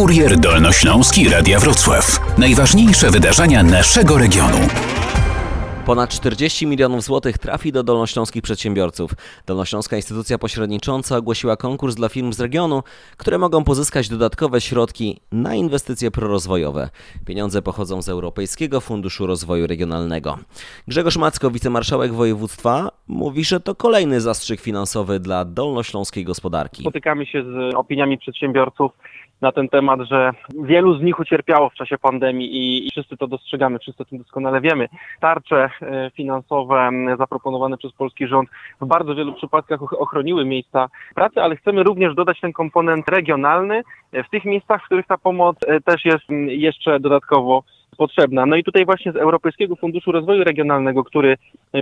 Kurier Dolnośląski Radia Wrocław. Najważniejsze wydarzenia naszego regionu. Ponad 40 milionów złotych trafi do dolnośląskich przedsiębiorców. Dolnośląska Instytucja Pośrednicząca ogłosiła konkurs dla firm z regionu, które mogą pozyskać dodatkowe środki na inwestycje prorozwojowe. Pieniądze pochodzą z Europejskiego Funduszu Rozwoju Regionalnego. Grzegorz Macko, wicemarszałek województwa, mówi, że to kolejny zastrzyk finansowy dla dolnośląskiej gospodarki. Spotykamy się z opiniami przedsiębiorców na ten temat, że wielu z nich ucierpiało w czasie pandemii i, i wszyscy to dostrzegamy, wszyscy o tym doskonale wiemy. Tarcze e, finansowe zaproponowane przez polski rząd w bardzo wielu przypadkach ochroniły miejsca pracy, ale chcemy również dodać ten komponent regionalny w tych miejscach, w których ta pomoc e, też jest jeszcze dodatkowo potrzebna. No i tutaj właśnie z Europejskiego Funduszu Rozwoju Regionalnego, który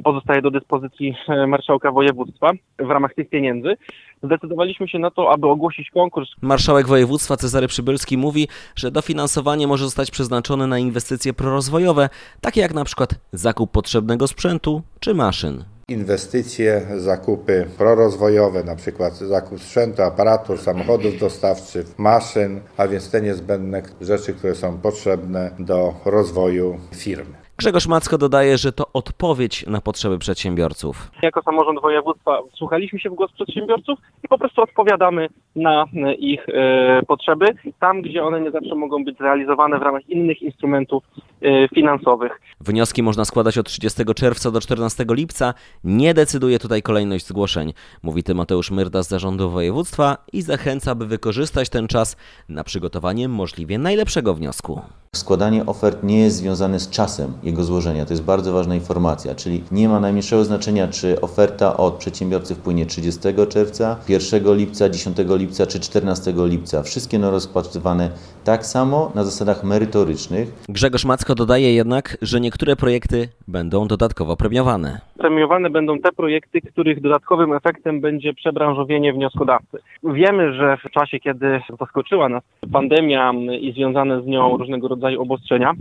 pozostaje do dyspozycji e, marszałka województwa w ramach tych pieniędzy, zdecydowaliśmy się na to, aby ogłosić konkurs. Marszałek województwa Cezary Przybylski mówi, że dofinansowanie może zostać przeznaczone na inwestycje prorozwojowe, takie jak na przykład zakup potrzebnego sprzętu czy maszyn inwestycje, zakupy prorozwojowe, na przykład zakup sprzętu, aparatur, samochodów dostawczych, maszyn, a więc te niezbędne rzeczy, które są potrzebne do rozwoju firmy. Grzegorz Macko dodaje, że to odpowiedź na potrzeby przedsiębiorców. Jako samorząd województwa wsłuchaliśmy się w głos przedsiębiorców i po prostu odpowiadamy na ich e, potrzeby tam, gdzie one nie zawsze mogą być zrealizowane w ramach innych instrumentów e, finansowych. Wnioski można składać od 30 czerwca do 14 lipca. Nie decyduje tutaj kolejność zgłoszeń, mówi Tymoteusz Myrda z zarządu województwa i zachęca, by wykorzystać ten czas na przygotowanie możliwie najlepszego wniosku. Składanie ofert nie jest związane z czasem jego złożenia. To jest bardzo ważna informacja, czyli nie ma najmniejszego znaczenia, czy oferta od przedsiębiorcy wpłynie 30 czerwca, 1 lipca, 10 lipca czy 14 lipca. Wszystkie no rozpatrywane tak samo na zasadach merytorycznych. Grzegorz Macko dodaje jednak, że niektóre projekty będą dodatkowo premiowane. Premiowane będą te projekty, których dodatkowym efektem będzie przebranżowienie wnioskodawcy. Wiemy, że w czasie, kiedy zaskoczyła nas pandemia i związane z nią różnego rodzaju obostrzenia,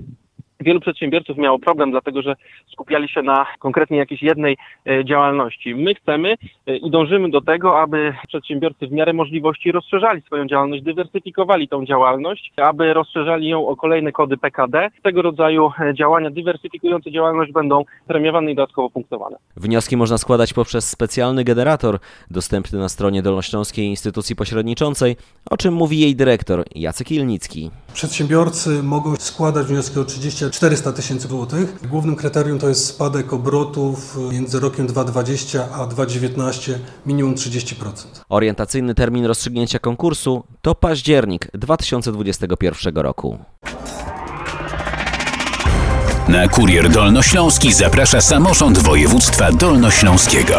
Wielu przedsiębiorców miało problem, dlatego że skupiali się na konkretnie jakiejś jednej e, działalności. My chcemy e, i dążymy do tego, aby przedsiębiorcy w miarę możliwości rozszerzali swoją działalność, dywersyfikowali tą działalność, aby rozszerzali ją o kolejne kody PKD. Tego rodzaju e, działania dywersyfikujące działalność będą premiowane i dodatkowo punktowane. Wnioski można składać poprzez specjalny generator dostępny na stronie Dolnośląskiej Instytucji Pośredniczącej, o czym mówi jej dyrektor Jacek Ilnicki. Przedsiębiorcy mogą składać wnioski o 30 400 tysięcy złotych. Głównym kryterium to jest spadek obrotów między rokiem 2020 a 2019 minimum 30%. Orientacyjny termin rozstrzygnięcia konkursu to październik 2021 roku. Na Kurier Dolnośląski zaprasza samorząd województwa dolnośląskiego.